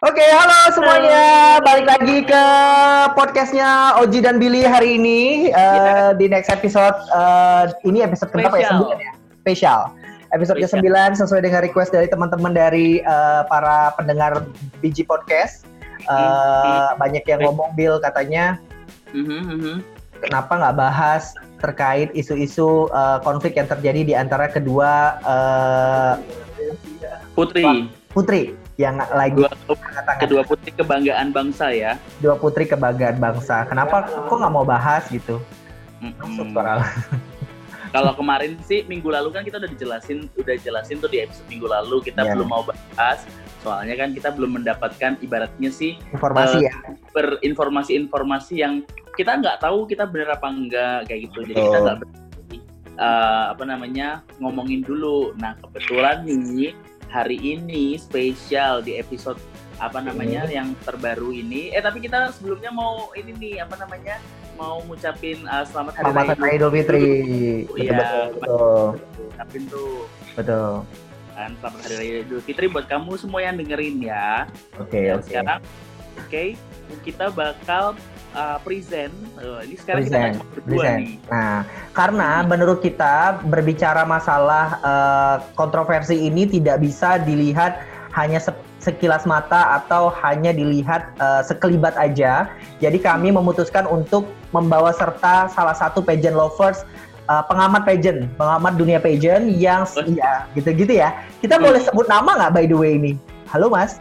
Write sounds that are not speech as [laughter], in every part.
Oke, halo semuanya. Balik lagi ke podcastnya Oji dan Billy hari ini uh, di next episode. Uh, ini episode keberapa ya? Sembilan ya. Spesial. Episode ke-9 sesuai dengan request dari teman-teman dari uh, para pendengar BG Podcast. Uh, mm-hmm. Banyak yang ngomong Bill katanya, mm-hmm. kenapa nggak bahas terkait isu-isu uh, konflik yang terjadi di antara kedua uh, putri. Putri yang lagi dua, kedua putri kebanggaan bangsa ya. Dua putri kebanggaan bangsa. Kenapa kok nggak mau bahas gitu? Mm-hmm. [laughs] kalau kemarin sih minggu lalu kan kita udah dijelasin udah jelasin tuh di episode minggu lalu kita yeah. belum mau bahas. Soalnya kan kita belum mendapatkan ibaratnya sih informasi uh, ya? berinformasi-informasi yang kita nggak tahu kita bener apa enggak kayak gitu. Jadi kita nggak uh, apa namanya ngomongin dulu. Nah kebetulan nih hari ini spesial di episode apa namanya hmm. yang terbaru ini. Eh tapi kita sebelumnya mau ini nih apa namanya mau ngucapin uh, selamat hari selamat raya Idul Fitri. Iya, betul. Ucapin tuh. Betul. Kan selamat hari raya Idul Fitri buat kamu semua yang dengerin ya. Oke, okay, oke. Okay. Sekarang oke, okay, kita bakal uh, present. Uh, ini sekarang present, kita berdua present. nih. Nah, karena hmm. menurut kita berbicara masalah uh, kontroversi ini tidak bisa dilihat hanya se sekilas mata atau hanya dilihat uh, sekelibat aja. Jadi kami memutuskan untuk membawa serta salah satu pageant lovers uh, pengamat pageant, pengamat dunia pageant yang iya gitu-gitu ya. Kita hmm. boleh sebut nama nggak by the way ini? Halo Mas.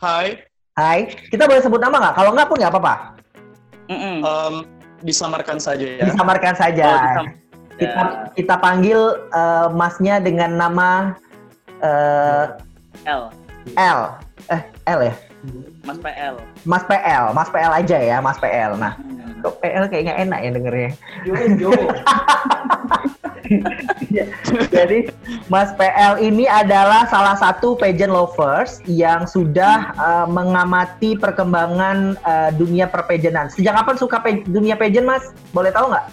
Hai. Hai. Kita boleh sebut nama nggak? Kalau nggak pun nggak apa-apa. Mm -mm. Um, disamarkan saja ya. Disamarkan saja. Oh, disam kita ya. kita panggil uh, masnya dengan nama uh, L. L. Eh L ya? Mas PL. Mas PL, Mas PL aja ya, Mas PL. Nah, hmm. kok PL kayaknya enak ya dengernya. Jo, jo. [laughs] Jadi Mas PL ini adalah salah satu pageant lovers yang sudah uh, mengamati perkembangan uh, dunia perpageantan. Sejak kapan suka pe dunia pageant, Mas? Boleh tahu nggak?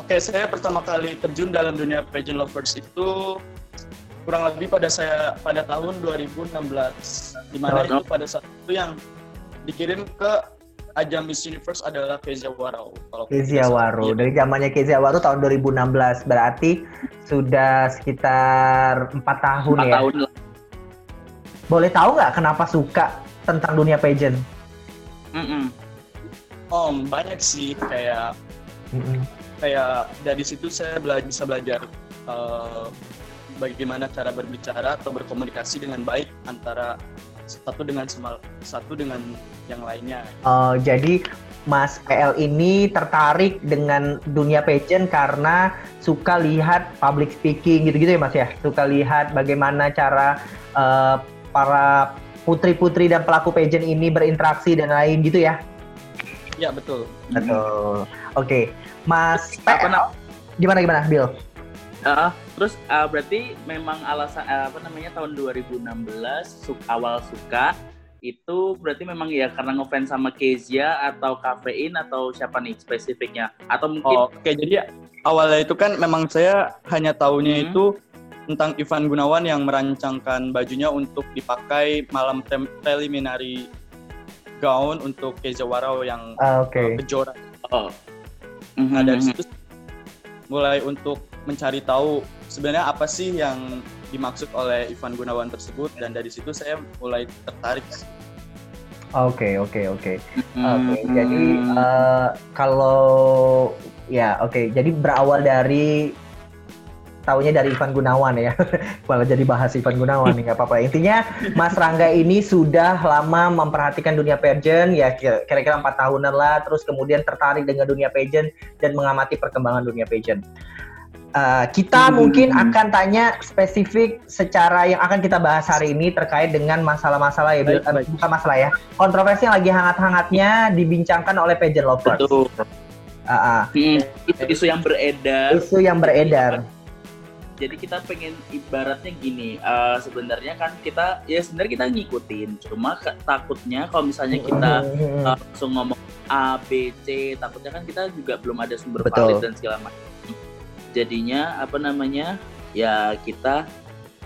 Oke, saya pertama kali terjun dalam dunia pageant lovers itu kurang lebih pada saya pada tahun 2016 di mana itu pada saat itu yang dikirim ke ajang Miss Universe adalah Kezia Warau. Kalau Kezia Warau dari zamannya Kezia Warau tahun 2016 berarti sudah sekitar empat tahun 4 ya. Tahun. Boleh tahu nggak kenapa suka tentang dunia pageant? Mm -mm. Oh banyak sih kayak mm -mm. kayak dari situ saya belajar bisa belajar uh, bagaimana cara berbicara atau berkomunikasi dengan baik antara satu dengan semal, satu dengan yang lainnya. Oh, jadi Mas PL ini tertarik dengan dunia pageant karena suka lihat public speaking gitu-gitu ya Mas ya? Suka lihat bagaimana cara uh, para putri-putri dan pelaku pageant ini berinteraksi dan lain gitu ya? Ya betul. Betul. Oke, okay. Mas PL, gimana gimana Bill? Uh, terus uh, berarti memang alasan uh, apa namanya tahun 2016 su awal suka itu berarti memang ya karena ngefans sama Kezia atau kafein atau siapa nih spesifiknya atau mungkin oh, oke okay, jadi awalnya itu kan memang saya hanya tahunya hmm. itu tentang Ivan Gunawan yang merancangkan bajunya untuk dipakai malam preliminary gaun untuk Kezia Warau yang uh, okay. kejora. Oh. Nah dari mm-hmm. situ mulai untuk mencari tahu sebenarnya apa sih yang dimaksud oleh Ivan Gunawan tersebut dan dari situ saya mulai tertarik. Oke oke oke. Oke jadi uh, kalau ya oke okay. jadi berawal dari tahunya dari Ivan Gunawan ya. [laughs] Malah jadi bahas Ivan Gunawan nggak apa-apa. Intinya Mas Rangga ini sudah lama memperhatikan dunia pageant ya kira-kira empat tahunan lah. Terus kemudian tertarik dengan dunia pageant dan mengamati perkembangan dunia pageant. Uh, kita hmm. mungkin akan tanya spesifik secara yang akan kita bahas hari ini terkait dengan masalah-masalah ya, baik, baik. bukan masalah ya, kontroversi yang lagi hangat-hangatnya dibincangkan oleh pageant lovers. Betul. Uh, uh. Hmm, isu yang beredar. Isu yang beredar jadi kita pengen ibaratnya gini uh, sebenarnya kan kita ya sebenarnya kita ngikutin cuma ke, takutnya kalau misalnya kita uh, langsung ngomong A B C takutnya kan kita juga belum ada sumber Betul. valid dan segala macam jadinya apa namanya ya kita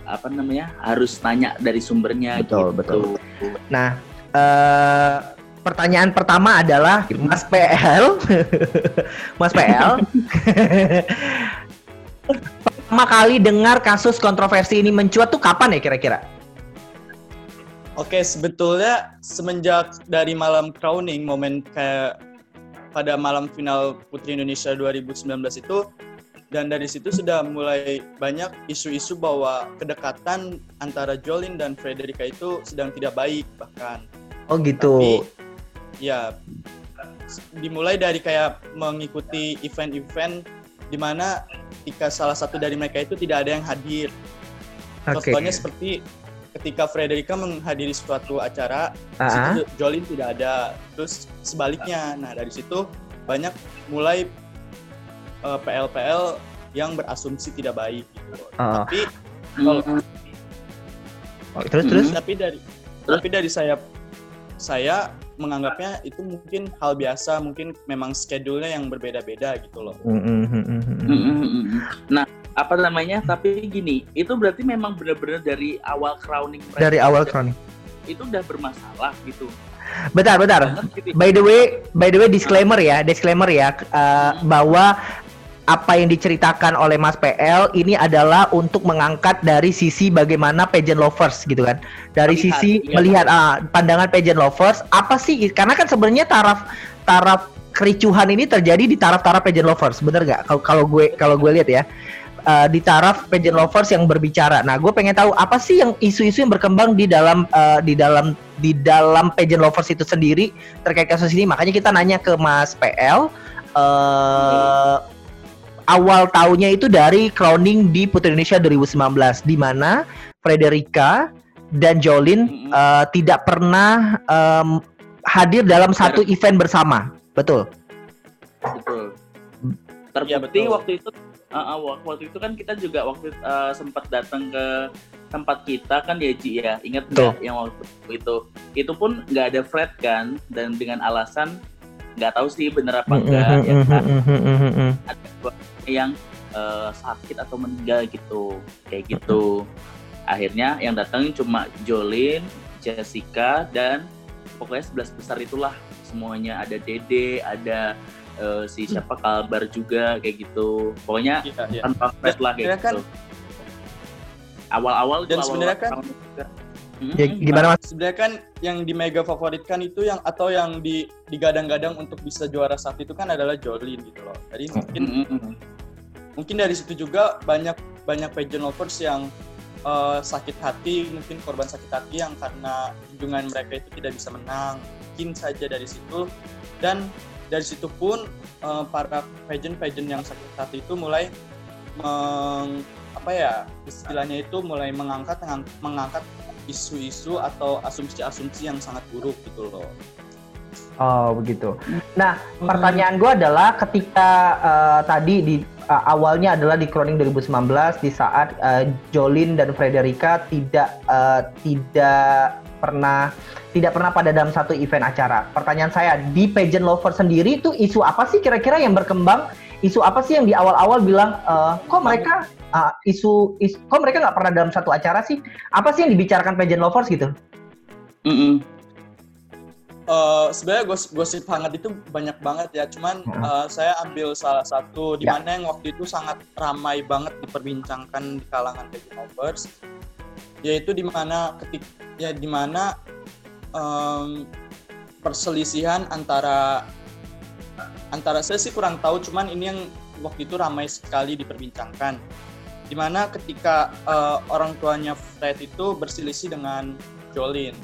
apa namanya harus tanya dari sumbernya betul gitu. betul Nah, uh, pertanyaan pertama adalah Mas PL, [laughs] Mas PL, [laughs] pertama kali dengar kasus kontroversi ini mencuat tuh kapan ya kira-kira? Oke, sebetulnya semenjak dari malam crowning, momen kayak pada malam final Putri Indonesia 2019 itu dan dari situ sudah mulai banyak isu-isu bahwa kedekatan antara Jolin dan Frederica itu sedang tidak baik bahkan. Oh gitu. Tapi, ya dimulai dari kayak mengikuti event-event di mana ketika salah satu dari mereka itu tidak ada yang hadir. Okay. Contohnya seperti ketika Frederica menghadiri suatu acara, uh-huh. Jolin tidak ada. Terus sebaliknya, nah dari situ banyak mulai uh, PL-PL yang berasumsi tidak baik gitu. Uh. Tapi kalau oh, terus terus tapi dari tapi dari saya saya menganggapnya itu mungkin hal biasa, mungkin memang schedule-nya yang berbeda-beda gitu loh. Nah, apa namanya? Tapi gini, itu berarti memang benar-benar dari awal crowning. Dari awal crowning. Itu udah bermasalah gitu. Bentar, bentar. By the way, by the way disclaimer ya, disclaimer ya uh, bahwa apa yang diceritakan oleh Mas PL ini adalah untuk mengangkat dari sisi bagaimana pageant lovers gitu kan. Dari melihat, sisi iya. melihat uh, pandangan pageant lovers apa sih karena kan sebenarnya taraf taraf kericuhan ini terjadi di taraf-taraf pageant lovers, bener nggak? Kalau kalau gue kalau gue lihat ya. Uh, di taraf pageant lovers yang berbicara. Nah, gue pengen tahu apa sih yang isu-isu yang berkembang di dalam uh, di dalam di dalam pageant lovers itu sendiri terkait kasus ini. Makanya kita nanya ke Mas PL. Uh, awal tahunnya itu dari crowning di Putri Indonesia 2019, di mana Frederica dan Jolin mm -hmm. uh, tidak pernah um, hadir dalam satu event bersama, betul? Betul. Terbukti ya, waktu itu uh, uh, waktu itu kan kita juga waktu uh, sempat datang ke tempat kita kan ya Ji ya ingat nggak yang waktu itu? Itu pun nggak ada Fred kan dan dengan alasan nggak tahu sih bener apa enggak ya kan? ada yang uh, sakit atau meninggal gitu kayak gitu akhirnya yang datang cuma Jolin Jessica dan pokoknya sebelas besar itulah semuanya ada Dede ada uh, si siapa Kalbar juga kayak gitu pokoknya ya, ya. tanpa lah kayak kan, gitu awal-awal dan sebenarnya kan Hmm, ya, gimana mas? Sebenarnya kan yang di mega favoritkan itu yang atau yang di digadang-gadang untuk bisa juara satu itu kan adalah Jolin gitu loh. Jadi mungkin hmm. Mungkin dari situ juga banyak banyak pageant lovers yang uh, sakit hati, mungkin korban sakit hati yang karena junjungan mereka itu tidak bisa menang. Mungkin saja dari situ dan dari situ pun uh, para pageant-pageant yang sakit hati itu mulai meng, apa ya istilahnya itu mulai mengangkat mengangkat isu-isu atau asumsi-asumsi yang sangat buruk gitu loh. Oh begitu. Nah pertanyaan gue adalah ketika uh, tadi di uh, awalnya adalah di Crowning 2019 di saat uh, Jolin dan Frederica tidak uh, tidak pernah tidak pernah pada dalam satu event acara. Pertanyaan saya di pageant lover sendiri itu isu apa sih kira-kira yang berkembang? Isu apa sih yang di awal-awal bilang uh, kok mereka uh, isu, isu kok mereka nggak pernah dalam satu acara sih? Apa sih yang dibicarakan pageant lovers gitu? Mm -mm. Uh, sebenarnya gos gosip hangat itu banyak banget ya. Cuman uh, saya ambil salah satu di ya. mana yang waktu itu sangat ramai banget diperbincangkan di kalangan pageant lovers yaitu di mana ketik ya di mana um, perselisihan antara antara saya sih kurang tahu cuman ini yang waktu itu ramai sekali diperbincangkan. Di mana ketika uh, orang tuanya Fred itu berselisih dengan Jolin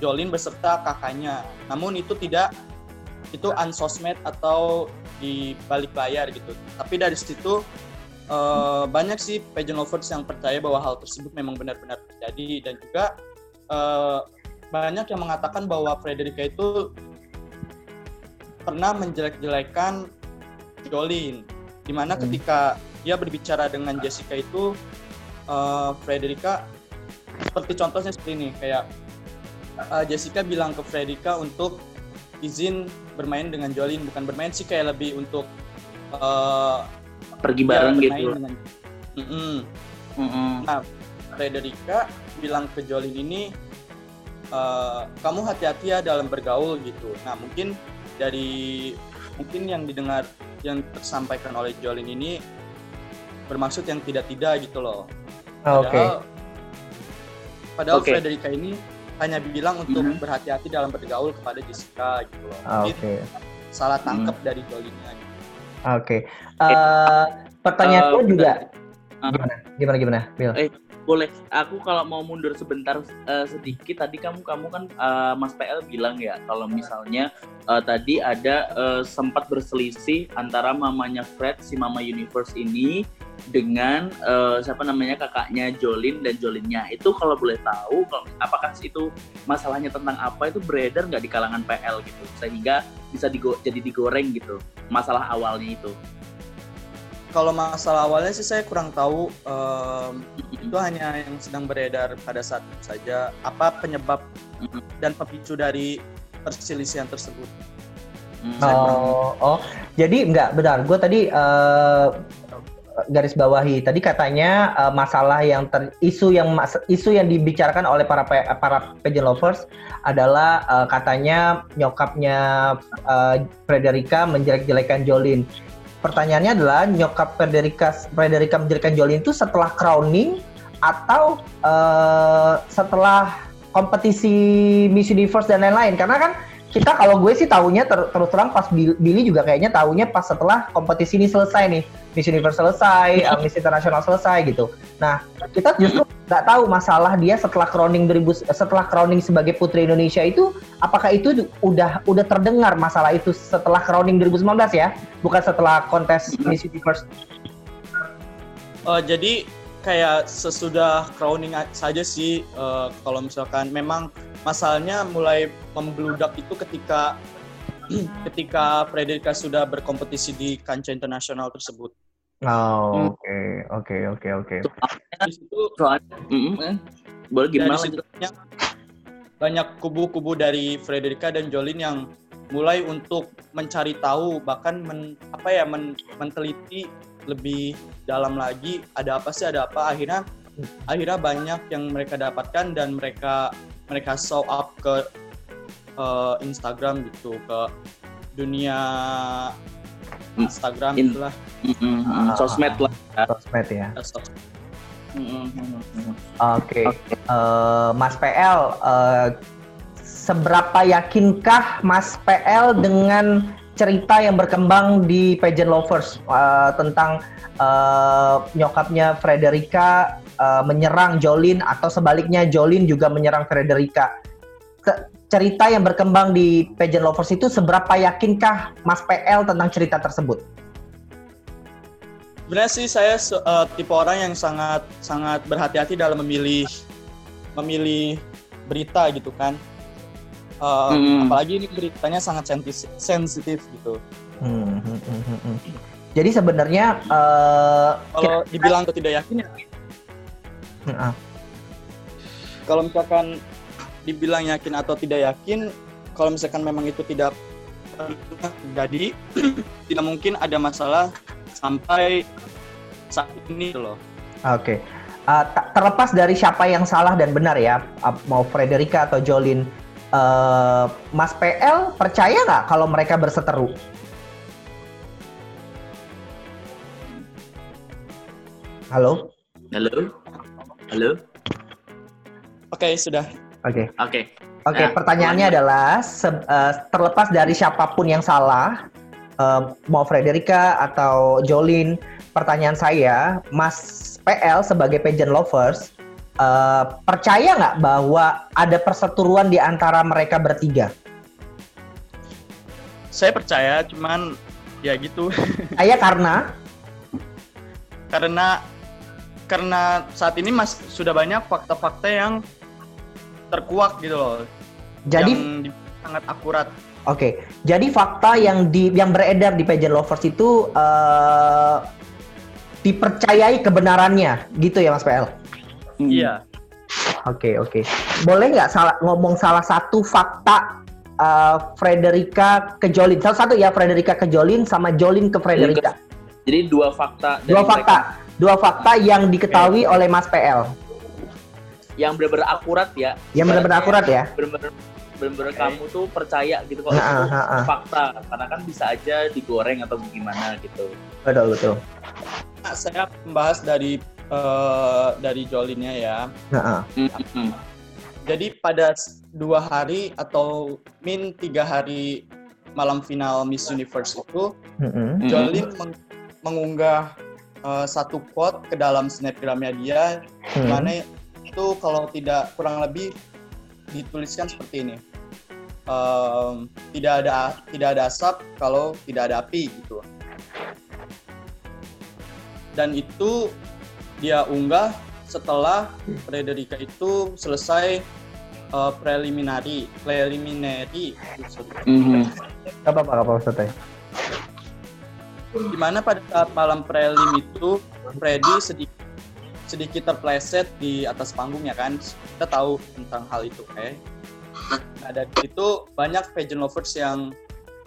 Jolin beserta kakaknya. Namun itu tidak itu unsosmed atau di balik layar gitu. Tapi dari situ uh, banyak sih pageant lovers yang percaya bahwa hal tersebut memang benar-benar terjadi. Dan juga uh, banyak yang mengatakan bahwa Frederica itu pernah menjelek-jelekan Jolin. Di mana hmm. ketika dia berbicara dengan Jessica itu uh, Frederica seperti contohnya seperti ini kayak uh, Jessica bilang ke Frederica untuk izin bermain dengan Jolin bukan bermain sih kayak lebih untuk uh, pergi bareng gitu dengan, mm -mm. Mm -mm. nah Frederica bilang ke Jolin ini uh, kamu hati-hati ya dalam bergaul gitu. Nah mungkin dari mungkin yang didengar yang tersampaikan oleh Jolin ini bermaksud yang tidak-tidak gitu loh. Ah, oke. Okay. Padahal okay. Frederica ini hanya bilang untuk mm -hmm. berhati-hati dalam bergaul kepada Jessica gitu loh. Ah, oke. Okay. Salah tangkap mm. dari Jolinnya. Gitu. Oke. Okay. Uh, eh, pertanyaanku uh, juga uh, gimana? Gimana gimana, Bill? Eh, boleh. Aku kalau mau mundur sebentar uh, sedikit tadi kamu kamu kan uh, Mas PL bilang ya kalau misalnya uh, tadi ada uh, sempat berselisih antara mamanya Fred si Mama Universe ini dengan uh, siapa namanya kakaknya Jolin dan Jolinnya. Itu kalau boleh tahu kalau, apakah itu masalahnya tentang apa itu beredar nggak di kalangan PL gitu? Sehingga bisa digo jadi digoreng gitu masalah awalnya itu kalau masalah awalnya sih saya kurang tahu um, itu hanya yang sedang beredar pada saat itu saja. Apa penyebab dan pemicu dari perselisihan tersebut. Oh, oh, jadi enggak benar. Gue tadi uh, garis bawahi. Tadi katanya uh, masalah yang ter, isu yang isu yang dibicarakan oleh para pe, para pageant lovers adalah uh, katanya nyokapnya uh, Frederica menjelek-jelekan Jolin pertanyaannya adalah nyokap Frederica Frederica menjadikan Jolin itu setelah crowning atau uh, setelah kompetisi Miss Universe dan lain-lain? Karena kan kita kalau gue sih tahunya ter terus terang pas Billy juga kayaknya tahunya pas setelah kompetisi ini selesai nih Miss Universe selesai, uh, Miss International selesai gitu. Nah kita justru nggak tahu masalah dia setelah crowning 2000 setelah crowning sebagai Putri Indonesia itu apakah itu udah udah terdengar masalah itu setelah crowning 2019 ya, bukan setelah kontes Miss Universe. Uh, jadi kayak sesudah crowning saja sih uh, kalau misalkan memang masalahnya mulai membludak itu ketika [clears throat] ketika Frederica sudah berkompetisi di kancah internasional tersebut. Oh, oke, oke, oke, oke. Soalnya, boleh gimana? Dari banyak kubu-kubu dari Frederica dan Jolin yang mulai untuk mencari tahu bahkan men, apa ya men, menteliti lebih dalam lagi ada apa sih ada apa? Akhirnya akhirnya banyak yang mereka dapatkan dan mereka mereka show up ke uh, Instagram gitu ke dunia Instagram In, itulah mm, mm, sosmed lah. Sosmed ya. Oke, okay. okay. uh, eh, Mas PL, uh, eh, seberapa yakinkah Mas PL dengan cerita yang berkembang di Pageant Lovers uh, tentang uh, nyokapnya Frederica uh, menyerang Jolin atau sebaliknya Jolin juga menyerang Frederica. cerita yang berkembang di Pageant Lovers itu seberapa yakinkah Mas PL tentang cerita tersebut? Sebenarnya sih saya uh, tipe orang yang sangat sangat berhati-hati dalam memilih memilih berita gitu kan uh, hmm. apalagi ini beritanya sangat sensitif gitu. Hmm, hmm, hmm, hmm. Jadi sebenarnya uh, kalau kita... dibilang atau tidak yakin ya. Hmm. Kalau misalkan dibilang yakin atau tidak yakin, kalau misalkan memang itu tidak terjadi, [clears throat] tidak mungkin ada masalah sampai saat ini loh. Oke. Okay. Uh, terlepas dari siapa yang salah dan benar ya, mau Frederica atau Jolin, uh, Mas PL percaya nggak kalau mereka berseteru? Halo? Halo? Halo? Oke, okay, sudah. Oke. Okay. Oke. Okay. Oke, okay, nah, pertanyaannya adalah uh, terlepas dari siapa pun yang salah, uh, mau Frederica atau Jolin, pertanyaan saya, Mas PL sebagai pageant lovers, uh, percaya nggak bahwa ada perseteruan di antara mereka bertiga? Saya percaya, cuman ya gitu. [laughs] Saya karena karena karena saat ini mas sudah banyak fakta-fakta yang terkuak gitu loh. Jadi yang sangat akurat. Oke, okay. jadi fakta yang di yang beredar di pageant lovers itu uh, dipercayai kebenarannya, gitu ya Mas PL? Hmm. Iya. Oke okay, oke. Okay. Boleh nggak salah ngomong salah satu fakta uh, Frederica ke Jolin? Salah satu ya Frederica ke Jolin sama Jolin ke Frederica. Jadi dua fakta. Dua fakta. Mereka. Dua fakta yang diketahui okay. oleh Mas PL. yang benar-benar akurat ya. Yang benar-benar akurat ya. Benar-benar benar-benar okay. kamu tuh percaya gitu kalau Nah, itu ah, ah. fakta karena kan bisa aja digoreng atau gimana gitu. Betul betul. Nah, saya membahas dari eh, dari Jolinnya ya. Nah, ah. Mm-mm. Jadi pada dua hari atau min tiga hari malam final Miss Universe itu. Mm-mm. Jolin meng- mengunggah eh, satu quote ke dalam snapgramnya dia, Hmm. mana itu kalau tidak kurang lebih dituliskan seperti ini. Em, tidak ada tidak ada asap kalau tidak ada api gitu. Dan itu dia unggah setelah Frederica itu selesai eh, preliminary preliminary Mhm. Gak apa-apa, gak apa-apa, santai. di mana pada saat malam prelim itu Freddy sedikit sedikit terpleset di atas panggung ya kan? Kita tahu tentang hal itu oke? Nah dari itu banyak pageant lovers yang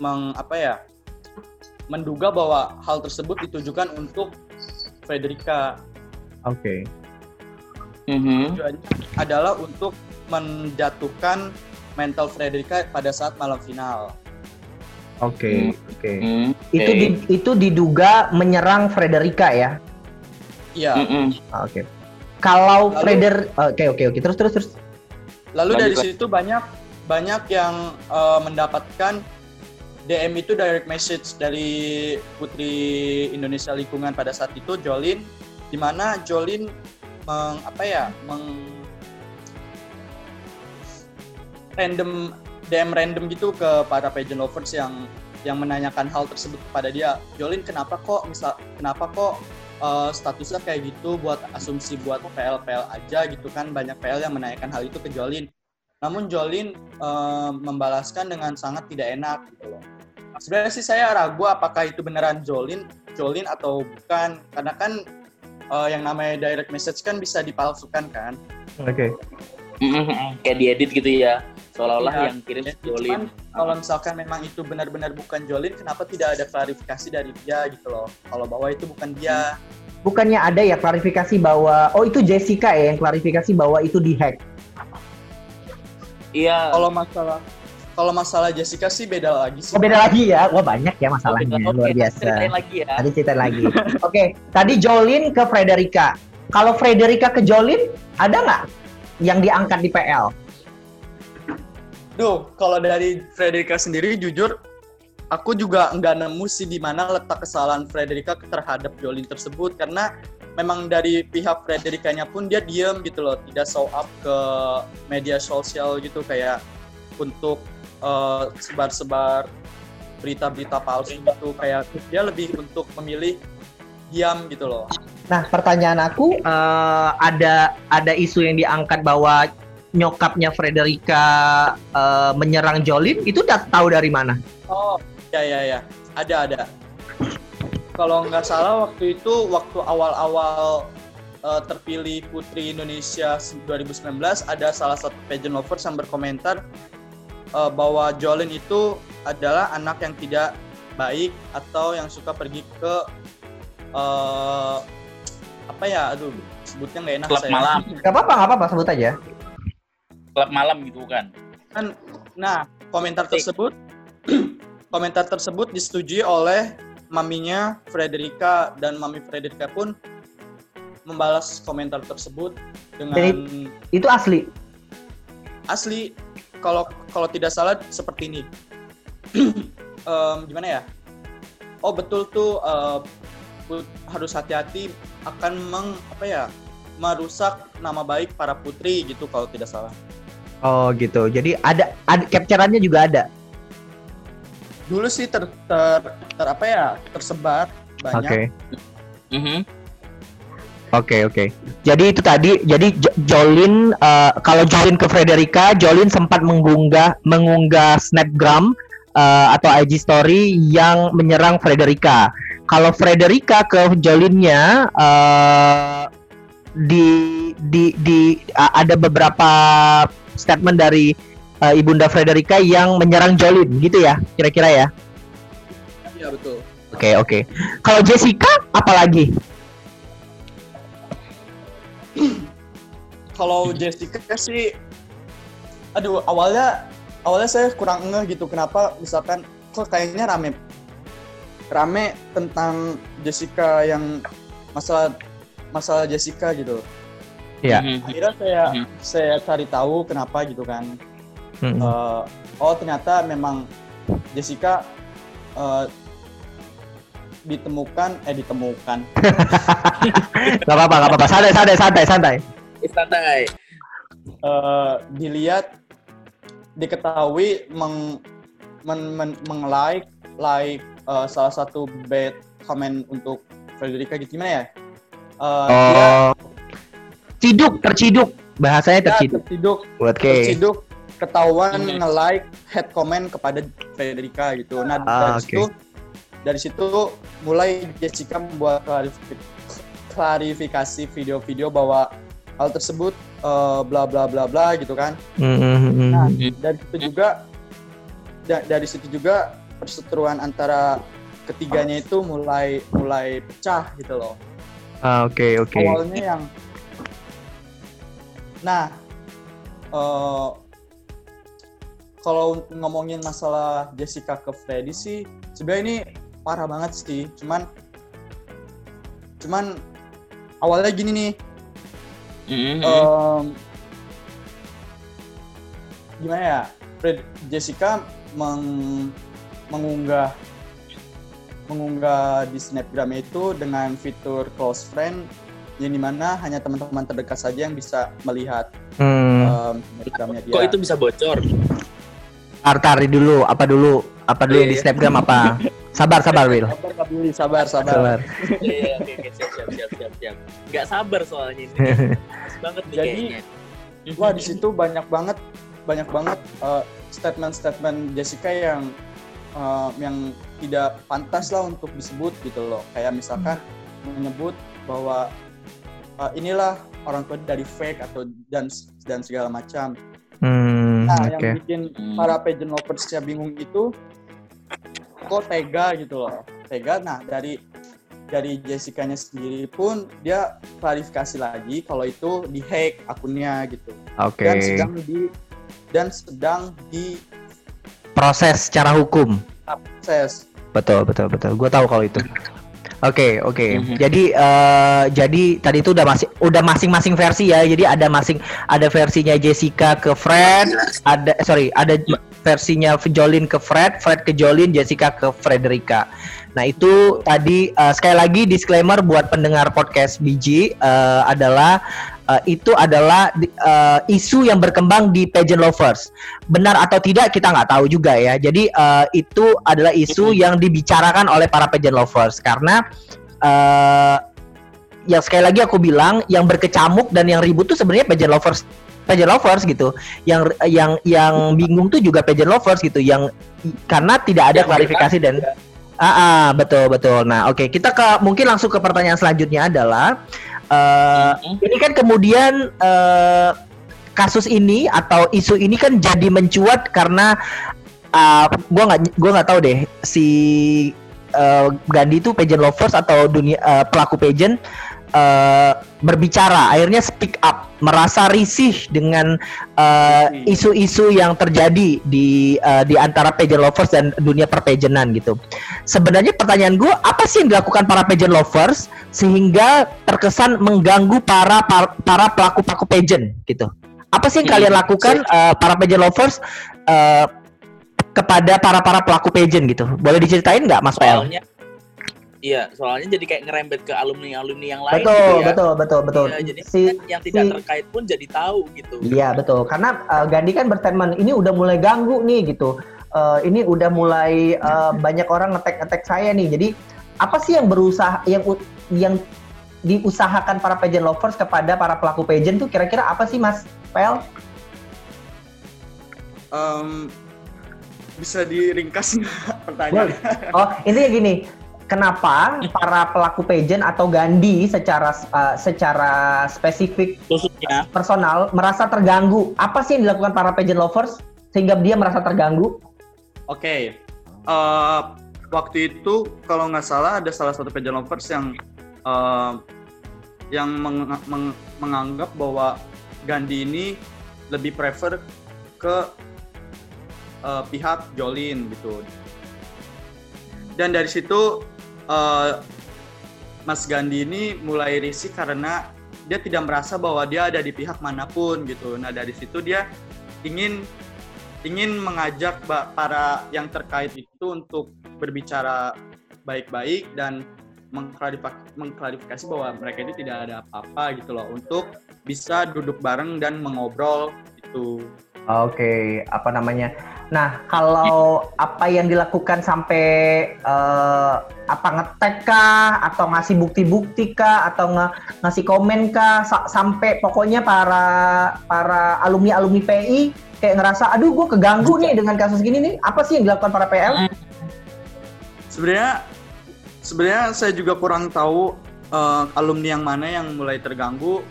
meng, apa ya menduga bahwa hal tersebut ditujukan untuk Frederica Oke. Mhm. tujuannya adalah untuk menjatuhkan mental Frederica pada saat malam final Oke, oke. Mm, Itu oke. di- itu diduga menyerang Frederica ya. iya Mm-mm. Ah, Oke. Kalau Lalu- Freder oke oke oke terus terus terus. Lalu Lanjut, dari situ banyak banyak yang eh, mendapatkan DM itu direct message dari Putri Indonesia Lingkungan pada saat itu Jolin di mana Jolin meng apa ya meng random DM random gitu ke para pageant lovers yang yang menanyakan hal tersebut kepada dia Jolin kenapa kok misal kenapa kok eh, statusnya kayak gitu buat asumsi buat PL PL aja gitu kan? Banyak PL yang menanyakan hal itu ke Jolin. Namun Jolin eh, membalaskan dengan sangat tidak enak gitu loh. Sebenarnya sih saya ragu apakah itu beneran Jolin Jolin atau bukan. Karena kan eh, yang namanya direct message kan bisa dipalsukan kan Oke. Mm-mm. Kayak diedit gitu ya. Seolah-olah Iya. yang kirim Ya, Jolin. cuman kalau misalkan memang itu benar-benar bukan Jolin kenapa tidak ada klarifikasi dari dia gitu loh kalau bahwa itu bukan dia Bukannya ada ya klarifikasi bahwa oh itu Jessica ya yang klarifikasi bahwa itu dihack. Iya. kalau masalah kalau masalah Jessica sih beda lagi sih Oh, beda lagi ya. Wah banyak ya masalahnya Oke, luar biasa. Ceritain lagi ya. Tadi cerita lagi. [laughs] Oke, tadi Jolin ke Frederica. Kalau Frederica ke Jolin, ada nggak yang diangkat di PL? Duh, kalau dari Frederica sendiri jujur aku juga nggak nemu sih di mana letak kesalahan Frederica terhadap Jolin tersebut karena memang dari pihak Fredericanya pun dia diem gitu loh, tidak show up ke media sosial gitu kayak untuk eh, sebar-sebar berita-berita palsu gitu kayak dia lebih untuk memilih diam gitu loh. Nah, pertanyaan aku eh, ada ada isu yang diangkat bahwa nyokapnya Frederica eh, menyerang Jolin itu udah tahu dari mana? Oh, ya ya ya, ada ada. Kalau nggak salah waktu itu waktu awal-awal eh, terpilih Putri Indonesia 2019 ada salah satu pageant lovers yang berkomentar eh, bahwa Jolin itu adalah anak yang tidak baik atau yang suka pergi ke eh, apa ya, aduh sebutnya nggak enak Klub saya. malam. Gak apa-apa, gak apa-apa, sebut aja. Klub malam gitu kan. kan nah komentar tersebut [clears throat] komentar tersebut disetujui oleh maminya Frederica dan mami Frederica pun membalas komentar tersebut dengan Itu asli. asli kalau kalau tidak salah seperti ini [clears throat] Em, gimana ya oh betul tuh eh, Put- harus hati-hati akan meng apa ya merusak nama baik para putri gitu kalau tidak salah Oh gitu. Jadi ada, ada capturannya juga ada. dulu sih ter, ter, ter apa ya tersebar banyak Oke. Mhm. Oke oke. Jadi itu tadi. Jadi Jo- Jolin eh, kalau Jolin ke Frederica, Jolin sempat mengunggah mengunggah snapgram eh, atau IG story yang menyerang Frederica. Kalau Frederica ke Jolinnya eh, di di di a- ada beberapa statement dari eh, ibunda Frederica yang menyerang Jolin gitu ya kira-kira ya. Iya betul. Oke oke. Kalau Jessica apalagi? [clears throat] kalau Jessica sih, aduh awalnya awalnya saya kurang ngeh gitu kenapa misalkan kok kayaknya rame rame tentang Jessica yang masalah masalah Jessica gitu. Iya. Mhm. Akhirnya saya Mhm. saya cari tahu kenapa gitu kan. Mm-mm. Eh, oh ternyata memang Jessica eh, ditemukan eh ditemukan [laughs] Gak apa-apa, gak apa-apa. Santai, santai, santai, santai. Santai. eh, dilihat diketahui meng men, men, meng-like like eh, salah satu bad comment untuk Frederica gitu gimana ya? Eh, dia Oh. Ciduk, terciduk. Bahasanya dia terciduk. terciduk Oke. terciduk ketahuan nge-like head comment kepada Frederica gitu. Nah Ah, dari oke. situ dari situ mulai Jessica membuat klarifi- klarifikasi video-video bahwa hal tersebut eh, bla bla bla bla gitu kan. Mm-mm. Nah dari situ juga da- dari situ juga perseteruan antara ketiganya itu mulai mulai pecah gitu loh. Ah, Oke, oke. awalnya yang nah eh kalau ngomongin masalah Jessica ke Freddy sih sebenarnya ini parah banget sih cuman cuman awalnya gini nih Mhm. em, gimana ya Fred Jessica meng- mengunggah mengunggah di snapgram itu dengan fitur close friend yang di mana hanya teman-teman terdekat saja yang bisa melihat Hmm. snapgramnya dia. Kok itu bisa bocor? Tar, tari dulu, apa dulu? Apa dulu yang di Iya. Snapgram apa? [laughs] Sabar, sabar, Will. Sabar, Billy, sabar, sabar. Sabar. Iya, oke, oke, siap, siap, siap, siap, siap. Nggak sabar soalnya ini. Pas [laughs] banget nih Jadi, kayaknya. Wah di situ banyak banget, banyak banget eh, statement-statement Jessica yang eh, yang tidak pantas lah untuk disebut gitu loh. Kayak misalkan menyebut bahwa eh, inilah orang tua dari fake atau dan dan segala macam. Hmm, Nah, oke. yang bikin Hmm. para pageant loversnya bingung itu kok tega gitu loh. Tega. Nah, dari dari Jessica-nya sendiri pun dia klarifikasi lagi kalau itu di hack akunnya gitu. Oke. Dan sedang di dan sedang di Proses secara hukum. proses. Betul, betul, betul. Gue tahu kalau itu. Oke, oke. Mhm. Jadi eh, jadi tadi itu udah masih udah masing-masing versi ya. Jadi ada masing ada versinya Jessica ke Fred, ada sorry, ada versinya Jolin ke Fred, Fred ke Jolin, Jessica ke Frederica. Nah, itu tadi eh, sekali lagi disclaimer buat pendengar podcast BG eh, adalah eh, itu adalah eh, isu yang berkembang di pageant lovers. Benar atau tidak kita nggak tahu juga ya. Jadi eh, itu adalah isu yang dibicarakan oleh para pageant lovers karena eh yang sekali lagi aku bilang yang berkecamuk dan yang ribut tuh sebenarnya pageant lovers pageant lovers gitu. Yang yang yang bingung tuh juga pageant lovers gitu yang karena tidak ada Yang klarifikasi dan Ah, ah, betul betul. Nah, oke kita ke mungkin langsung ke pertanyaan selanjutnya adalah Mhm. ini kan kemudian eh, kasus ini atau isu ini kan jadi mencuat karena uh, gua nggak gua nggak tahu deh si eh, Gandhi itu pageant lovers atau dunia eh, pelaku pageant eh, berbicara akhirnya speak up merasa risih dengan eh, isu-isu yang terjadi di eh, di antara pageant lovers dan dunia perpageantan gitu. Sebenarnya pertanyaan gue apa sih yang dilakukan para pageant lovers sehingga terkesan mengganggu para para, para pelaku pelaku pageant gitu? Apa sih yang Hmm, kalian lakukan eh, para pageant lovers eh, kepada para para pelaku pageant gitu? Boleh diceritain nggak Mas Pel? Iya, soalnya jadi kayak ngerembet ke alumni-alumni yang lain Betul, gitu ya. betul, betul, betul. Iya, jadi Si kan yang tidak si- terkait pun jadi tahu gitu. Iya betul, karena uh, Gandhi kan berstatement ini udah mulai ganggu nih gitu. Uh, ini udah mulai uh, banyak orang ngetek-ngetek saya nih. Jadi apa sih yang berusaha yang yang diusahakan para pageant lovers kepada para pelaku pageant tuh kira-kira apa sih Mas Pel? Em, bisa diringkas nggak [laughs] pertanyaannya? Oh intinya gini, kenapa [laughs] para pelaku pageant atau Gandhi secara uh, secara spesifik Khususnya personal merasa terganggu? Apa sih yang dilakukan para pageant lovers sehingga dia merasa terganggu? Oke, eh, waktu itu kalau nggak salah ada salah satu pageant lovers yang eh, yang meng- meng- menganggap bahwa Gandhi ini lebih prefer ke uh, pihak Jolin gitu. Dan dari situ uh, Mas Gandhi ini mulai risih karena dia tidak merasa bahwa dia ada di pihak mana pun gitu. Nah dari situ dia ingin ingin mengajak para yang terkait itu untuk berbicara baik-baik dan mengklarifikasi bahwa mereka itu tidak ada apa-apa gitu loh untuk bisa duduk bareng dan mengobrol itu. Oke, okay. apa namanya? Nah, kalau apa yang dilakukan sampai uh, apa ngetek kah atau ngasih bukti-bukti kah atau nge ngasih komen kah sa sampai pokoknya para para alumni-alumni PI kayak ngerasa aduh gue keganggu nih dengan kasus gini nih. Apa sih yang dilakukan para PL? Sebenarnya sebenarnya saya juga kurang tahu uh, alumni yang mana yang mulai terganggu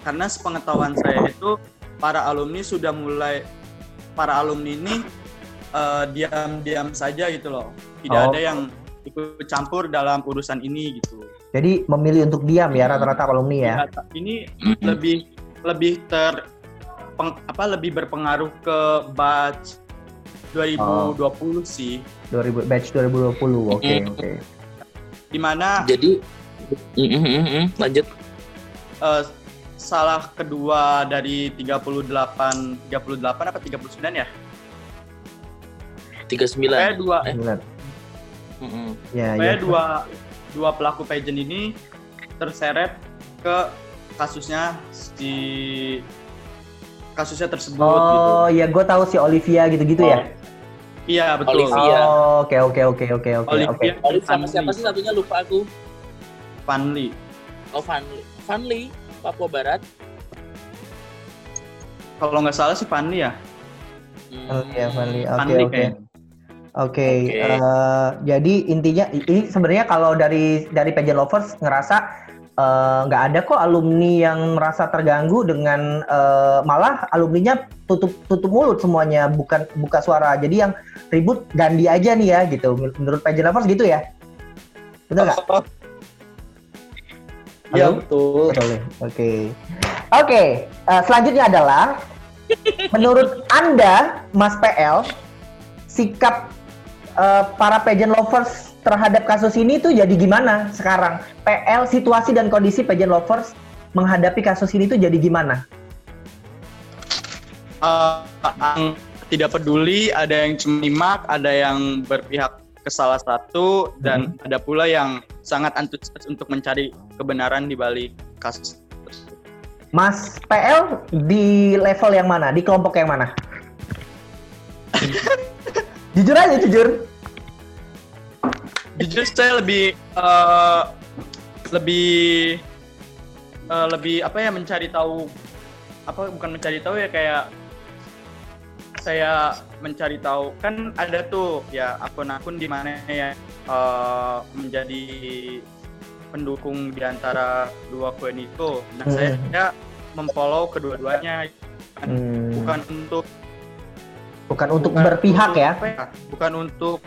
karena sepengetahuan saya itu para alumni sudah mulai para alumni ini uh, diam-diam saja gitu loh. Tidak oh. ada yang ikut campur dalam urusan ini gitu. Jadi memilih untuk diam ya rata-rata alumni ya. ya ini [clears throat] lebih lebih ter peng, apa lebih berpengaruh ke batch 2020 oh. sih. 2000 batch 2020. Oke, okay, oke. Okay. Di mana Jadi mm, mm, mm, lanjut. Uh, salah kedua dari 38 38 apa 39 ya? 39. Kayak dua eh. Mm -hmm. ya, ya. dua dua pelaku pageant ini terseret ke kasusnya si kasusnya tersebut oh, gitu. Oh, ya gue tahu si Olivia gitu-gitu ya? oh. ya. Iya, betul. Olivia. Oh, oke oke oke oke oke. Olivia okay. sama siapa sih satunya lupa aku. Fanli. Oh, Fanli. Fanli Papua Barat. Kalau nggak salah sih Fanli ya. Hmm. Oh iya Fanli. Oke oke. Oke, eh, jadi intinya ini sebenarnya kalau dari dari pageant lovers ngerasa eh, nggak uh, ada kok alumni yang merasa terganggu dengan uh, malah alumninya tutup tutup mulut semuanya bukan buka suara. Jadi yang ribut Gandhi aja nih ya gitu. Menurut pageant lovers gitu ya? Betul nggak? [laughs] Iya betul. Oke. Okay. Oke, okay, uh, eh, selanjutnya adalah menurut Anda Mas PL sikap uh, para pageant lovers terhadap kasus ini tuh jadi gimana sekarang? PL situasi dan kondisi pageant lovers menghadapi kasus ini tuh jadi gimana? Uh, tidak peduli, ada yang cuma nyimak, ada yang berpihak ke salah satu dan hmm. ada pula yang sangat antusias untuk mencari kebenaran di balik kasus Mas PL di level yang mana? Di kelompok yang mana? [laughs] jujur aja, jujur. Jujur saya lebih uh, lebih uh, lebih apa ya mencari tahu apa bukan mencari tahu ya kayak saya mencari tahu kan ada tuh ya akun-akun di mana ya uh, menjadi pendukung di antara dua koin itu. Nah, hmm. saya ya memfollow kedua-duanya bukan, hmm. bukan untuk bukan untuk bukan berpihak untuk, ya. ya. Bukan untuk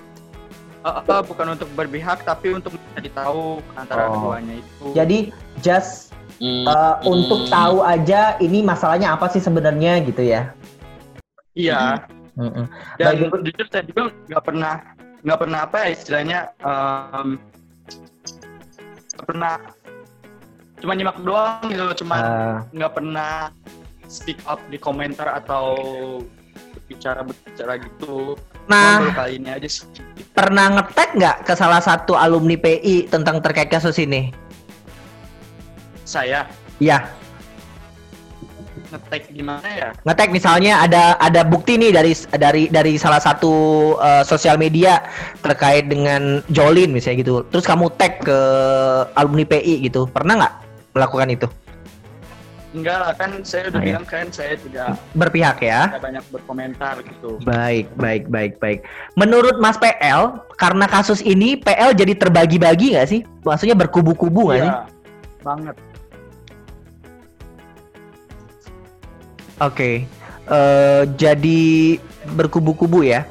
uh, uh, bukan untuk berpihak tapi untuk mencari tahu antara oh. keduanya itu. Jadi just uh, hmm. untuk tahu aja ini masalahnya apa sih sebenarnya gitu ya. Iya. Mm-hmm. Dan jujur saya juga nggak pernah nggak pernah apa ya istilahnya um, pernah cuma nyimak doang gitu, cuma ah. nggak uh. pernah speak up di komentar atau bicara bicara gitu. Nah, kali ini aja sih. Pernah ngetek nggak ke salah satu alumni PI tentang terkait kasus ini? Saya. Iya ngetek gimana ya? Ngetek misalnya ada ada bukti nih dari dari dari salah satu uh, sosial media terkait dengan Jolin misalnya gitu. Terus kamu tag ke alumni PI gitu. Pernah nggak melakukan itu? Enggak lah kan saya udah nah, bilang kan saya tidak berpihak ya. Tidak banyak berkomentar gitu. Baik, baik, baik, baik. Menurut Mas PL, karena kasus ini PL jadi terbagi-bagi nggak sih? Maksudnya berkubu-kubu nggak iya, sih? Banget Oke, okay. uh, eh, jadi berkubu-kubu ya.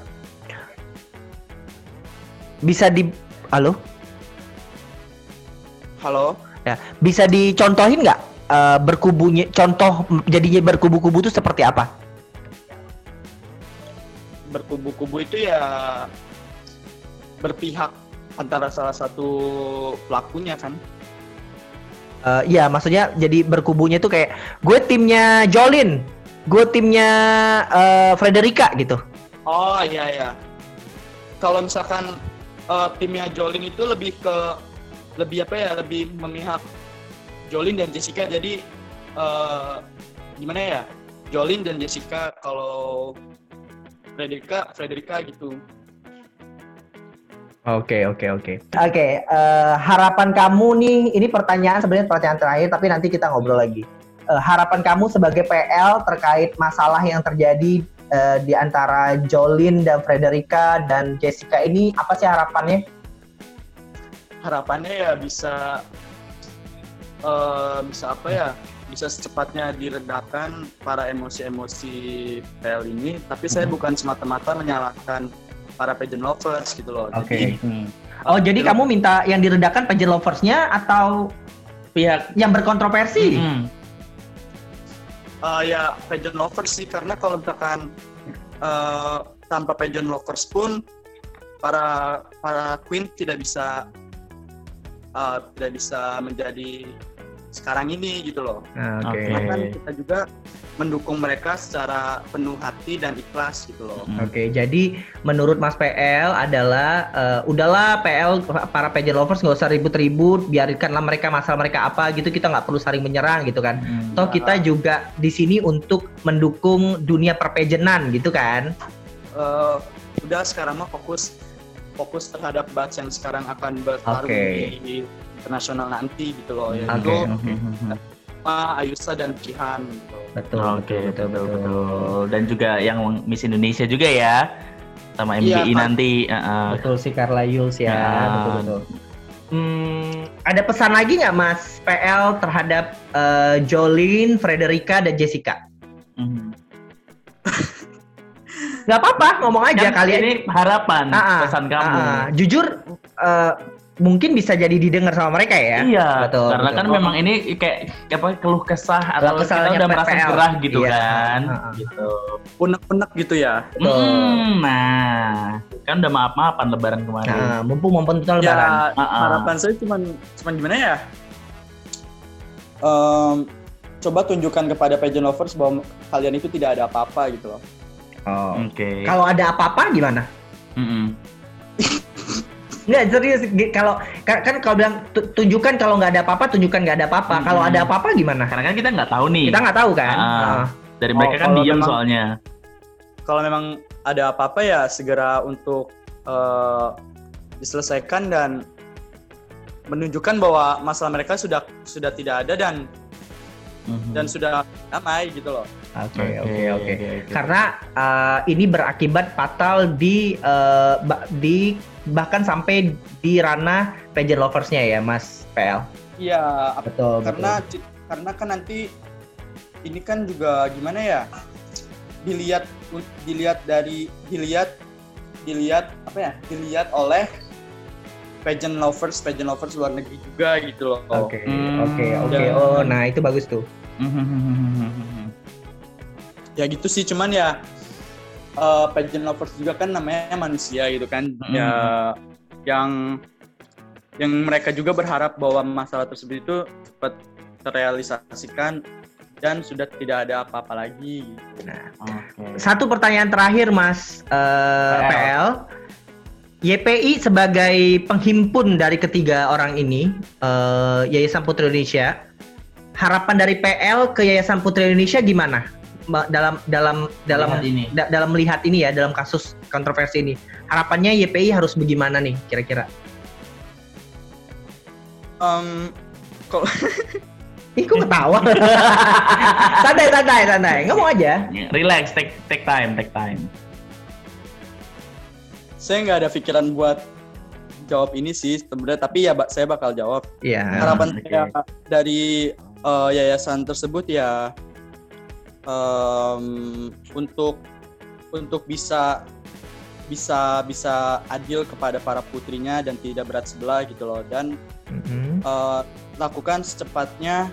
Bisa di, halo? Halo. Ya, bisa dicontohin nggak uh, berkubunya contoh jadinya berkubu-kubu itu seperti apa? Berkubu-kubu itu ya berpihak antara salah satu pelakunya kan. Uh, iya, maksudnya jadi berkubunya itu kayak gue timnya Jolin, gue timnya uh, Frederica gitu. Oh iya iya. Kalau misalkan uh, timnya Jolin itu lebih ke lebih apa ya lebih memihak Jolin dan Jessica jadi uh, gimana ya Jolin dan Jessica kalau Frederica Frederica gitu Oke oke oke oke eh, harapan kamu nih ini pertanyaan sebenarnya pertanyaan terakhir tapi nanti kita ngobrol lagi uh, harapan kamu sebagai PL terkait masalah yang terjadi uh, di antara Jolin dan Frederica dan Jessica ini apa sih harapannya? Harapannya ya bisa uh, bisa apa ya bisa secepatnya diredakan para emosi-emosi PL ini tapi saya hmm. bukan semata-mata menyalahkan para pageant lovers gitu loh. Oke. Okay. Hmm. Oh, jadi kamu minta yang diredakan pageant loversnya atau pihak yang berkontroversi? Hmm. Uh, ya pageant lovers sih karena kalau misalkan uh, tanpa pageant lovers pun para para queen tidak bisa uh, tidak bisa menjadi sekarang ini gitu loh. Ah, oke. Okay. Kan kita juga mendukung mereka secara penuh hati dan ikhlas gitu loh. Oke, okay, jadi menurut Mas PL adalah uh, udahlah PL para pageant lovers nggak usah ribut-ribut, biarkanlah mereka masalah mereka apa gitu, kita nggak perlu saling menyerang gitu kan. Hmm. Toh kita juga di sini untuk mendukung dunia perpejenan gitu kan. Uh, udah sekarang mah fokus fokus terhadap batch yang sekarang akan bertarung okay. di internasional nanti gitu loh ya okay. itu Ayusa dan Kihan gitu. Betul, Oke, okay, betul, betul, betul, betul. Dan juga yang Miss Indonesia juga ya, sama MGI iya, nanti. Uh, betul si Carla Yules ya, uh, betul, betul. Hmm, ada pesan lagi nggak Mas PL terhadap uh, Jolene, Frederica, dan Jessica? [laughs] Mm. Gak apa-apa, ngomong aja kan kalian. Ini harapan, uh, uh, pesan kamu. Uh, uh, jujur, uh, mungkin bisa jadi didengar sama mereka ya. Iya. Betul. Karena betul. kan oh. memang ini kayak apa keluh kesah atau kita udah merasa gerah gitu iya. kan. Uh-huh. Gitu. Unek-unek gitu ya. Hmm, nah, kan udah maaf-maafan lebaran kemarin. Nah, mumpung mumpung ya, lebaran. Uh-uh. Harapan saya cuma cuma gimana ya? Um, coba tunjukkan kepada pageant lovers bahwa kalian itu tidak ada apa-apa gitu loh. Oh. Oke. Okay. Kalau ada apa-apa gimana? Mm -mm. [laughs] Nggak serius kalau kan kalau bilang tunjukkan kalau nggak ada apa-apa tunjukkan nggak ada apa-apa. Hmm. Kalau ada apa-apa gimana? Karena kan kita nggak tahu nih. Kita nggak tahu kan. Ah, Dari mereka oh, kan diam memang, soalnya. Kalau memang ada apa-apa ya segera untuk uh, diselesaikan dan menunjukkan bahwa masalah mereka sudah sudah tidak ada dan mm-hmm. dan sudah damai gitu loh. Oke oke oke. Karena uh, ini berakibat fatal di uh, di bahkan sampai di ranah pageant loversnya ya Mas PL. Iya, betul. Karena betul. karena kan nanti ini kan juga gimana ya? Dilihat dilihat dari dilihat dilihat apa ya? Dilihat oleh pageant lovers, pageant lovers luar negeri juga gitu loh. Oke, oke, oke. Oh, nah itu bagus tuh. ya gitu sih, cuman ya uh, pageant lovers juga kan namanya manusia gitu kan hmm. ya yang yang mereka juga berharap bahwa masalah tersebut itu cepat terrealisasikan dan sudah tidak ada apa-apa lagi. Nah, okay. satu pertanyaan terakhir, Mas uh, PL. PL. YPI sebagai penghimpun dari ketiga orang ini, uh, Yayasan Putri Indonesia, harapan dari PL ke Yayasan Putri Indonesia gimana? Dalam dalam dalam melihat ini. Da, dalam melihat ini ya dalam kasus kontroversi ini harapannya YPI harus bagaimana nih kira-kira? Um, kalau [laughs] Ih, kok ketawa? [laughs] santai, santai, santai. Ngomong aja. Relax, take take time, take time. Saya nggak ada pikiran buat jawab ini sih sebenarnya, tapi ya saya bakal jawab. Iya. Yeah. Harapan okay. saya dari uh, yayasan tersebut ya um, untuk untuk bisa bisa bisa adil kepada para putrinya dan tidak berat sebelah gitu loh dan mm-hmm. uh, lakukan secepatnya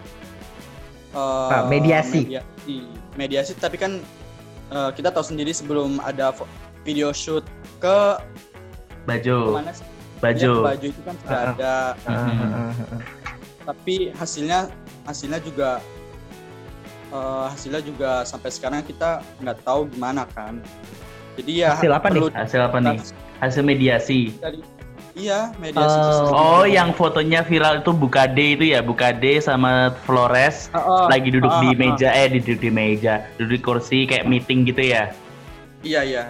uh, mediasi. mediasi mediasi tapi kan uh, kita tahu sendiri sebelum ada video shoot ke baju mana sih? baju Ya, ke baju itu kan sudah Uh-uh. ada Ah, ah, ah, ah. tapi hasilnya hasilnya juga eh, hasilnya juga sampai sekarang kita nggak tahu gimana kan. Jadi ya Hasil apa nih? perlu hasil apa nih? hasil mediasi. Dari iya mediasi Oh. sosial. oh yang fotonya viral itu Bukade itu ya? Bukade sama Flores Ah, ah, lagi duduk ah, di meja eh di duduk di meja. Duduk di kursi kayak meeting gitu ya? Iya iya.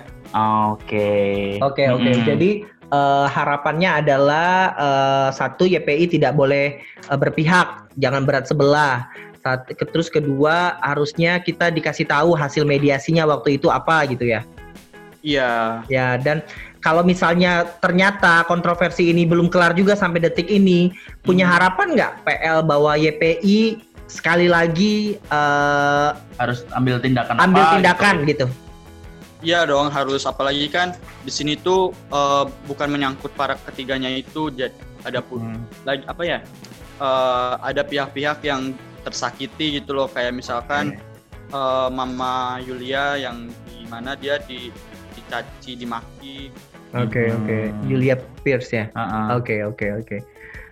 Oke. Oke oke. Jadi eh, harapannya adalah eh, satu YPI tidak boleh eh, berpihak, jangan berat sebelah. Sat- ke- terus kedua harusnya kita dikasih tahu hasil mediasinya waktu itu apa gitu ya. iya Ya dan kalau misalnya ternyata kontroversi ini belum kelar juga sampai detik ini, punya Hmm. harapan nggak PL bahwa YPI sekali lagi eh, harus ambil tindakan ambil apa tindakan gitu? iya dong harus apalagi kan di sini tuh eh, bukan menyangkut para ketiganya itu jadi ada pun Hmm. lagi apa ya eh, ada pihak-pihak yang tersakiti gitu loh kayak misalkan eh, Mama Yulia yang di mana dia di dicaci dimaki Oke Hmm. oke. Julia Pierce ya. Ah, ah. Oke oke oke.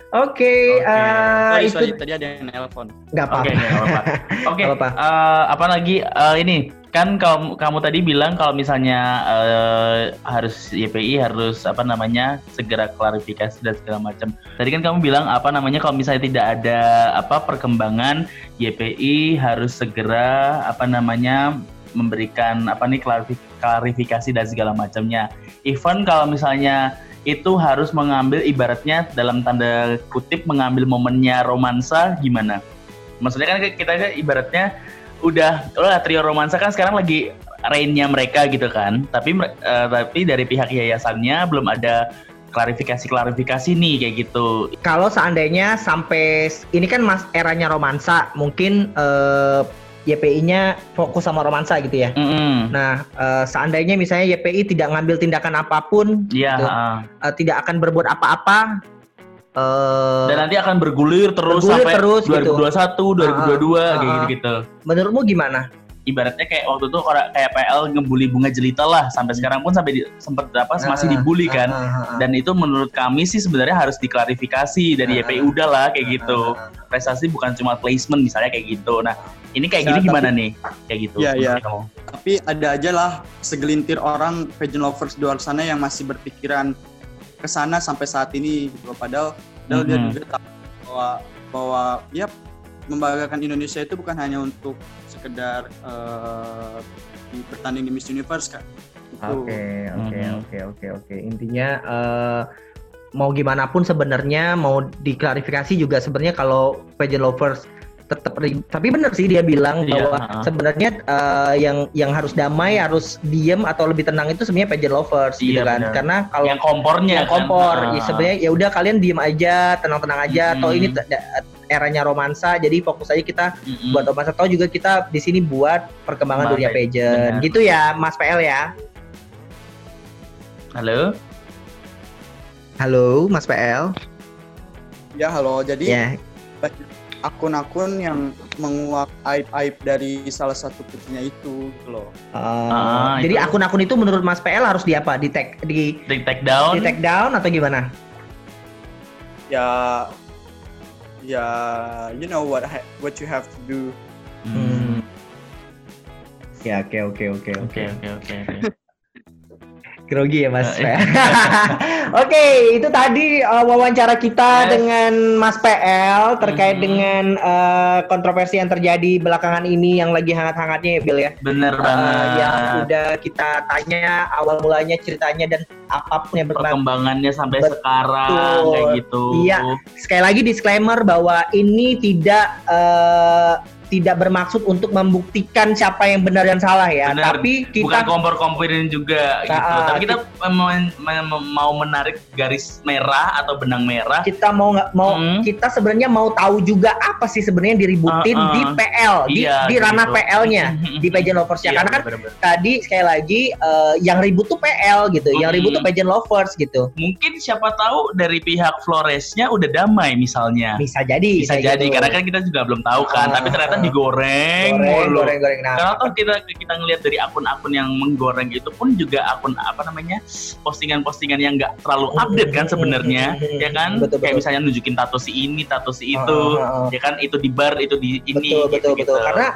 Oke, Oke. eh, sorry, itu sorry, tadi ada yang nelpon nggak Oke, apa-apa. Oke, Nggak apa. [laughs] eh, apa lagi Eh, ini kan kamu kamu tadi bilang kalau misalnya eh, harus YPI harus apa namanya segera klarifikasi dan segala macam. Tadi kan kamu bilang apa namanya kalau misalnya tidak ada apa perkembangan YPI harus segera apa namanya memberikan apa nih klarifi- klarifikasi dan segala macamnya. Even kalau misalnya itu harus mengambil ibaratnya dalam tanda kutip mengambil momennya romansa gimana? Maksudnya kan kita ibaratnya udah udah trio romansa kan sekarang lagi rainnya mereka gitu kan. Tapi eh, tapi dari pihak yayasannya belum ada klarifikasi-klarifikasi nih kayak gitu. Kalau seandainya sampai ini kan mas eranya romansa, mungkin eh, YPI-nya fokus sama romansa gitu ya. Mm-mm. Nah, eh, seandainya misalnya YPI tidak ngambil tindakan apa pun, Iya, gitu, eh, tidak akan berbuat apa-apa. Eh, dan nanti akan bergulir terus Bergulir sampai terus gitu. 2021, 2022 Ah, kayak ah. gitu-gitu. menurutmu gimana? Ibaratnya kayak waktu itu orang- kayak PL ngebully bunga jelita lah sampai sekarang pun sampai di, sempat apa masih Ah, dibully kan. ah, ah. Dan itu menurut kami sih sebenarnya harus diklarifikasi dari YPI udah lah kayak gitu. Prestasi bukan cuma placement misalnya kayak gitu. Nah, ini kayak gini Bisa, gimana nih? Kayak gitu. Iya, iya. tapi ada aja lah segelintir orang pageant lovers di luar sana yang masih berpikiran ke sana sampai saat ini gitu loh. padahal padahal dia Mhm. juga tahu bahwa bahwa ya membanggakan Indonesia itu bukan hanya untuk sekedar eh, di bertanding di Miss Universe kan Oke, oke, Mhm. oke, oke, oke. Intinya eh, mau gimana pun sebenarnya mau diklarifikasi juga sebenarnya kalau pageant lovers tetap tapi benar sih dia bilang Iya, bahwa sebenarnya eh, yang yang harus damai harus diem atau lebih tenang itu sebenarnya pageant lovers gitu Iya, kan benar. karena kalau yang kompornya yang kompor kan? ya sebenarnya ya udah kalian diem aja tenang-tenang aja atau Mhm. ini te- da- eranya romansa jadi fokus aja kita Mm-mm. buat romansa atau juga kita di sini buat perkembangan Benar, dunia pageant benar. gitu ya Mas PL ya Halo? halo Mas PL ya halo jadi ya akun-akun yang menguak aib-aib dari salah satu putrinya itu gitu loh Uh, Ah, jadi itu. akun-akun itu menurut Mas PL harus di apa? Di tag di, Di take down? di take down atau gimana? ya ya you know what ha- what you have to do Hmm. Ya oke oke oke Oke, oke, oke. [laughs] Grogi ya Mas [laughs] PL. [laughs] Oke, itu tadi uh, wawancara kita Yes. dengan Mas PL terkait Mhm. dengan uh, kontroversi yang terjadi belakangan ini yang lagi hangat-hangatnya ya Bill ya. Bener Uh, banget. yang udah kita tanya awal mulanya ceritanya dan apa pun yang berkembang Perkembangannya sampai Betul. sekarang kayak gitu. Iya. sekali lagi disclaimer bahwa ini tidak eh, tidak bermaksud untuk membuktikan siapa yang benar dan salah ya, Benar. tapi Bukan kita kompor-komporin juga gitu. Ah, Tapi kita mem- mem- mau menarik garis merah atau benang merah. kita mau nggak mau Hmm. kita sebenarnya mau tahu juga apa sih sebenarnya yang diributin Ah, ah. di PL di Iya, di gitu. ranah PL-nya [laughs] di pageant lovers ya Iya, karena kan bener-bener. tadi sekali lagi eh, yang ribut tuh PL gitu, yang Hmm. ribut tuh pageant lovers gitu. mungkin siapa tahu dari pihak Floresnya udah damai misalnya. Bisa jadi, bisa jadi gitu. karena kan kita juga belum tahu kan Ah, tapi ternyata kita digoreng goreng, mulu. goreng, goreng. Nah, Karena toh kita kita ngelihat dari akun-akun yang menggoreng itu pun juga akun apa namanya postingan-postingan yang nggak terlalu update kan sebenarnya, ya kan? Betul, Kayak betul. misalnya nunjukin tato si ini, tato si itu, ah. ya kan? Itu di bar, itu di ini, betul betul gitu-gitu. betul karena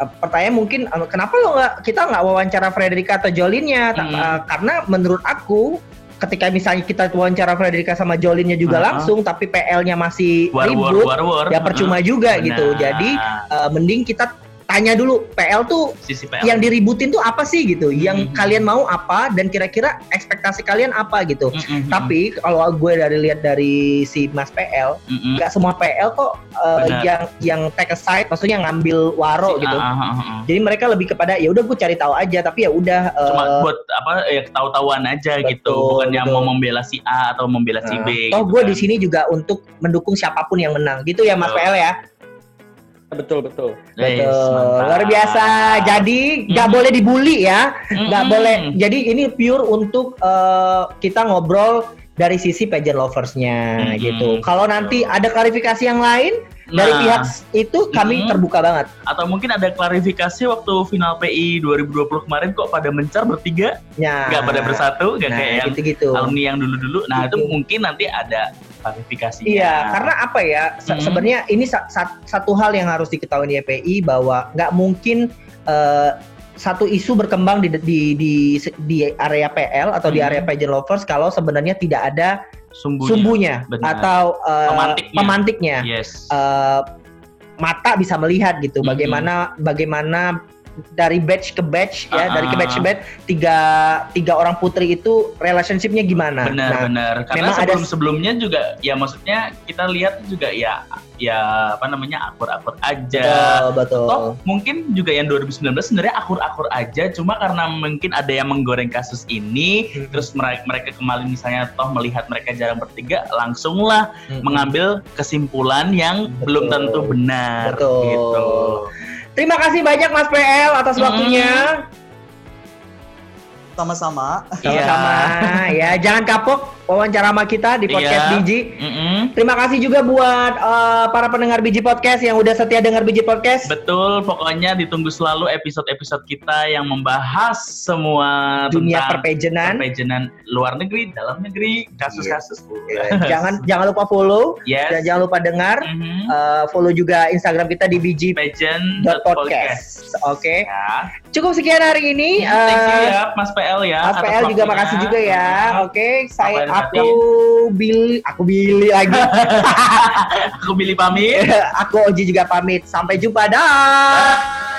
uh, pertanyaan mungkin uh, kenapa lo nggak kita nggak wawancara Frederica atau Jolinnya Hmm. uh, karena menurut aku ketika misalnya kita wawancara Frederica sama Jolinnya juga Uh-huh. langsung tapi PL-nya masih war war ribut war war. ya percuma juga gitu Nah, jadi uh, mending kita tanya dulu PL tuh sisi PL. yang diributin tuh apa sih gitu yang Hmm. kalian mau apa dan kira-kira ekspektasi kalian apa gitu Mm-mm, tapi kalau gue dari lihat dari si Mas PL mm-mm. nggak semua PL kok uh, Benar. yang yang take a side maksudnya ngambil waro Si- gitu ah, ah, ah, ah. jadi mereka lebih kepada ya udah gue cari tahu aja tapi ya udah uh, Cuma buat apa ya tahu-tahuan aja gitu, Betul, bukan yang mau membela si A atau membela si nah, B. toh gitu gue kan. di sini juga untuk mendukung siapa pun yang menang gitu ya Mas Betul. PL ya Betul betul. Betul. mantap. luar biasa jadi nggak Mm. boleh dibully ya nggak Mm-mm. boleh jadi ini pure untuk uh, kita ngobrol dari sisi pageant loversnya Mm-mm. gitu kalau nanti ada klarifikasi yang lain dari Nah, pihak itu kami Mm-mm. terbuka banget atau mungkin ada klarifikasi waktu final PI 2020 kemarin kok pada mencar bertiga ya nggak pada bersatu nggak nah, kayak yang gitu-gitu alumni yang dulu-dulu nah itu Gitu. mungkin nanti ada klarifikasinya Iya, karena apa ya? se- Hmm. Sebenarnya ini sa- sa- satu hal yang harus diketahui di EPI bahwa nggak mungkin eh, satu isu berkembang di di di di area PL atau di Hmm. area pageant lovers kalau sebenarnya tidak ada sumbunya, sumbunya Benar. atau eh, Pemantiknya. pemantiknya. yes Eh, mata bisa melihat gitu Mm-mm. bagaimana bagaimana dari batch ke batch ya Ah, dari ke ah. batch ke batch tiga tiga orang putri itu relationshipnya gimana benar Nah, benar karena sebelum sebelumnya juga ya maksudnya kita lihat juga ya ya apa namanya akur-akur aja betul betul Toh mungkin juga yang 2019 sebenarnya akur-akur aja cuma karena mungkin ada yang menggoreng kasus ini Hmm. terus mereka, mereka kembali misalnya toh melihat mereka jarang bertiga langsunglah Mm-mm. mengambil kesimpulan yang Betul. belum tentu benar Betul. gitu. Terima kasih banyak Mas PL atas Hmm. waktunya. Sama-sama. Sama-sama. ya, jangan kapok wawancara sama kita di podcast Iya. Biji. Mm-mm. Terima kasih juga buat eh, para pendengar Biji Podcast yang udah setia dengar Biji Podcast. Betul, pokoknya ditunggu selalu episode-episode kita yang membahas semua Dunia tentang perpejenan. perpejenan luar negeri, dalam negeri, kasus-kasus. Ya, jangan [laughs] jangan lupa follow Yes. dan jangan lupa dengar. Mhm. Eh, follow juga Instagram kita di biji podcast. Oke. Ya. Cukup sekian hari ini. Thank you Eh, ya Mas PL ya. Mas PL juga makasih juga ya. Oke, saya Sampai aku Billy, aku Billy lagi. [laughs] Aku Billy pamit. aku Oji juga pamit. Sampai jumpa dah.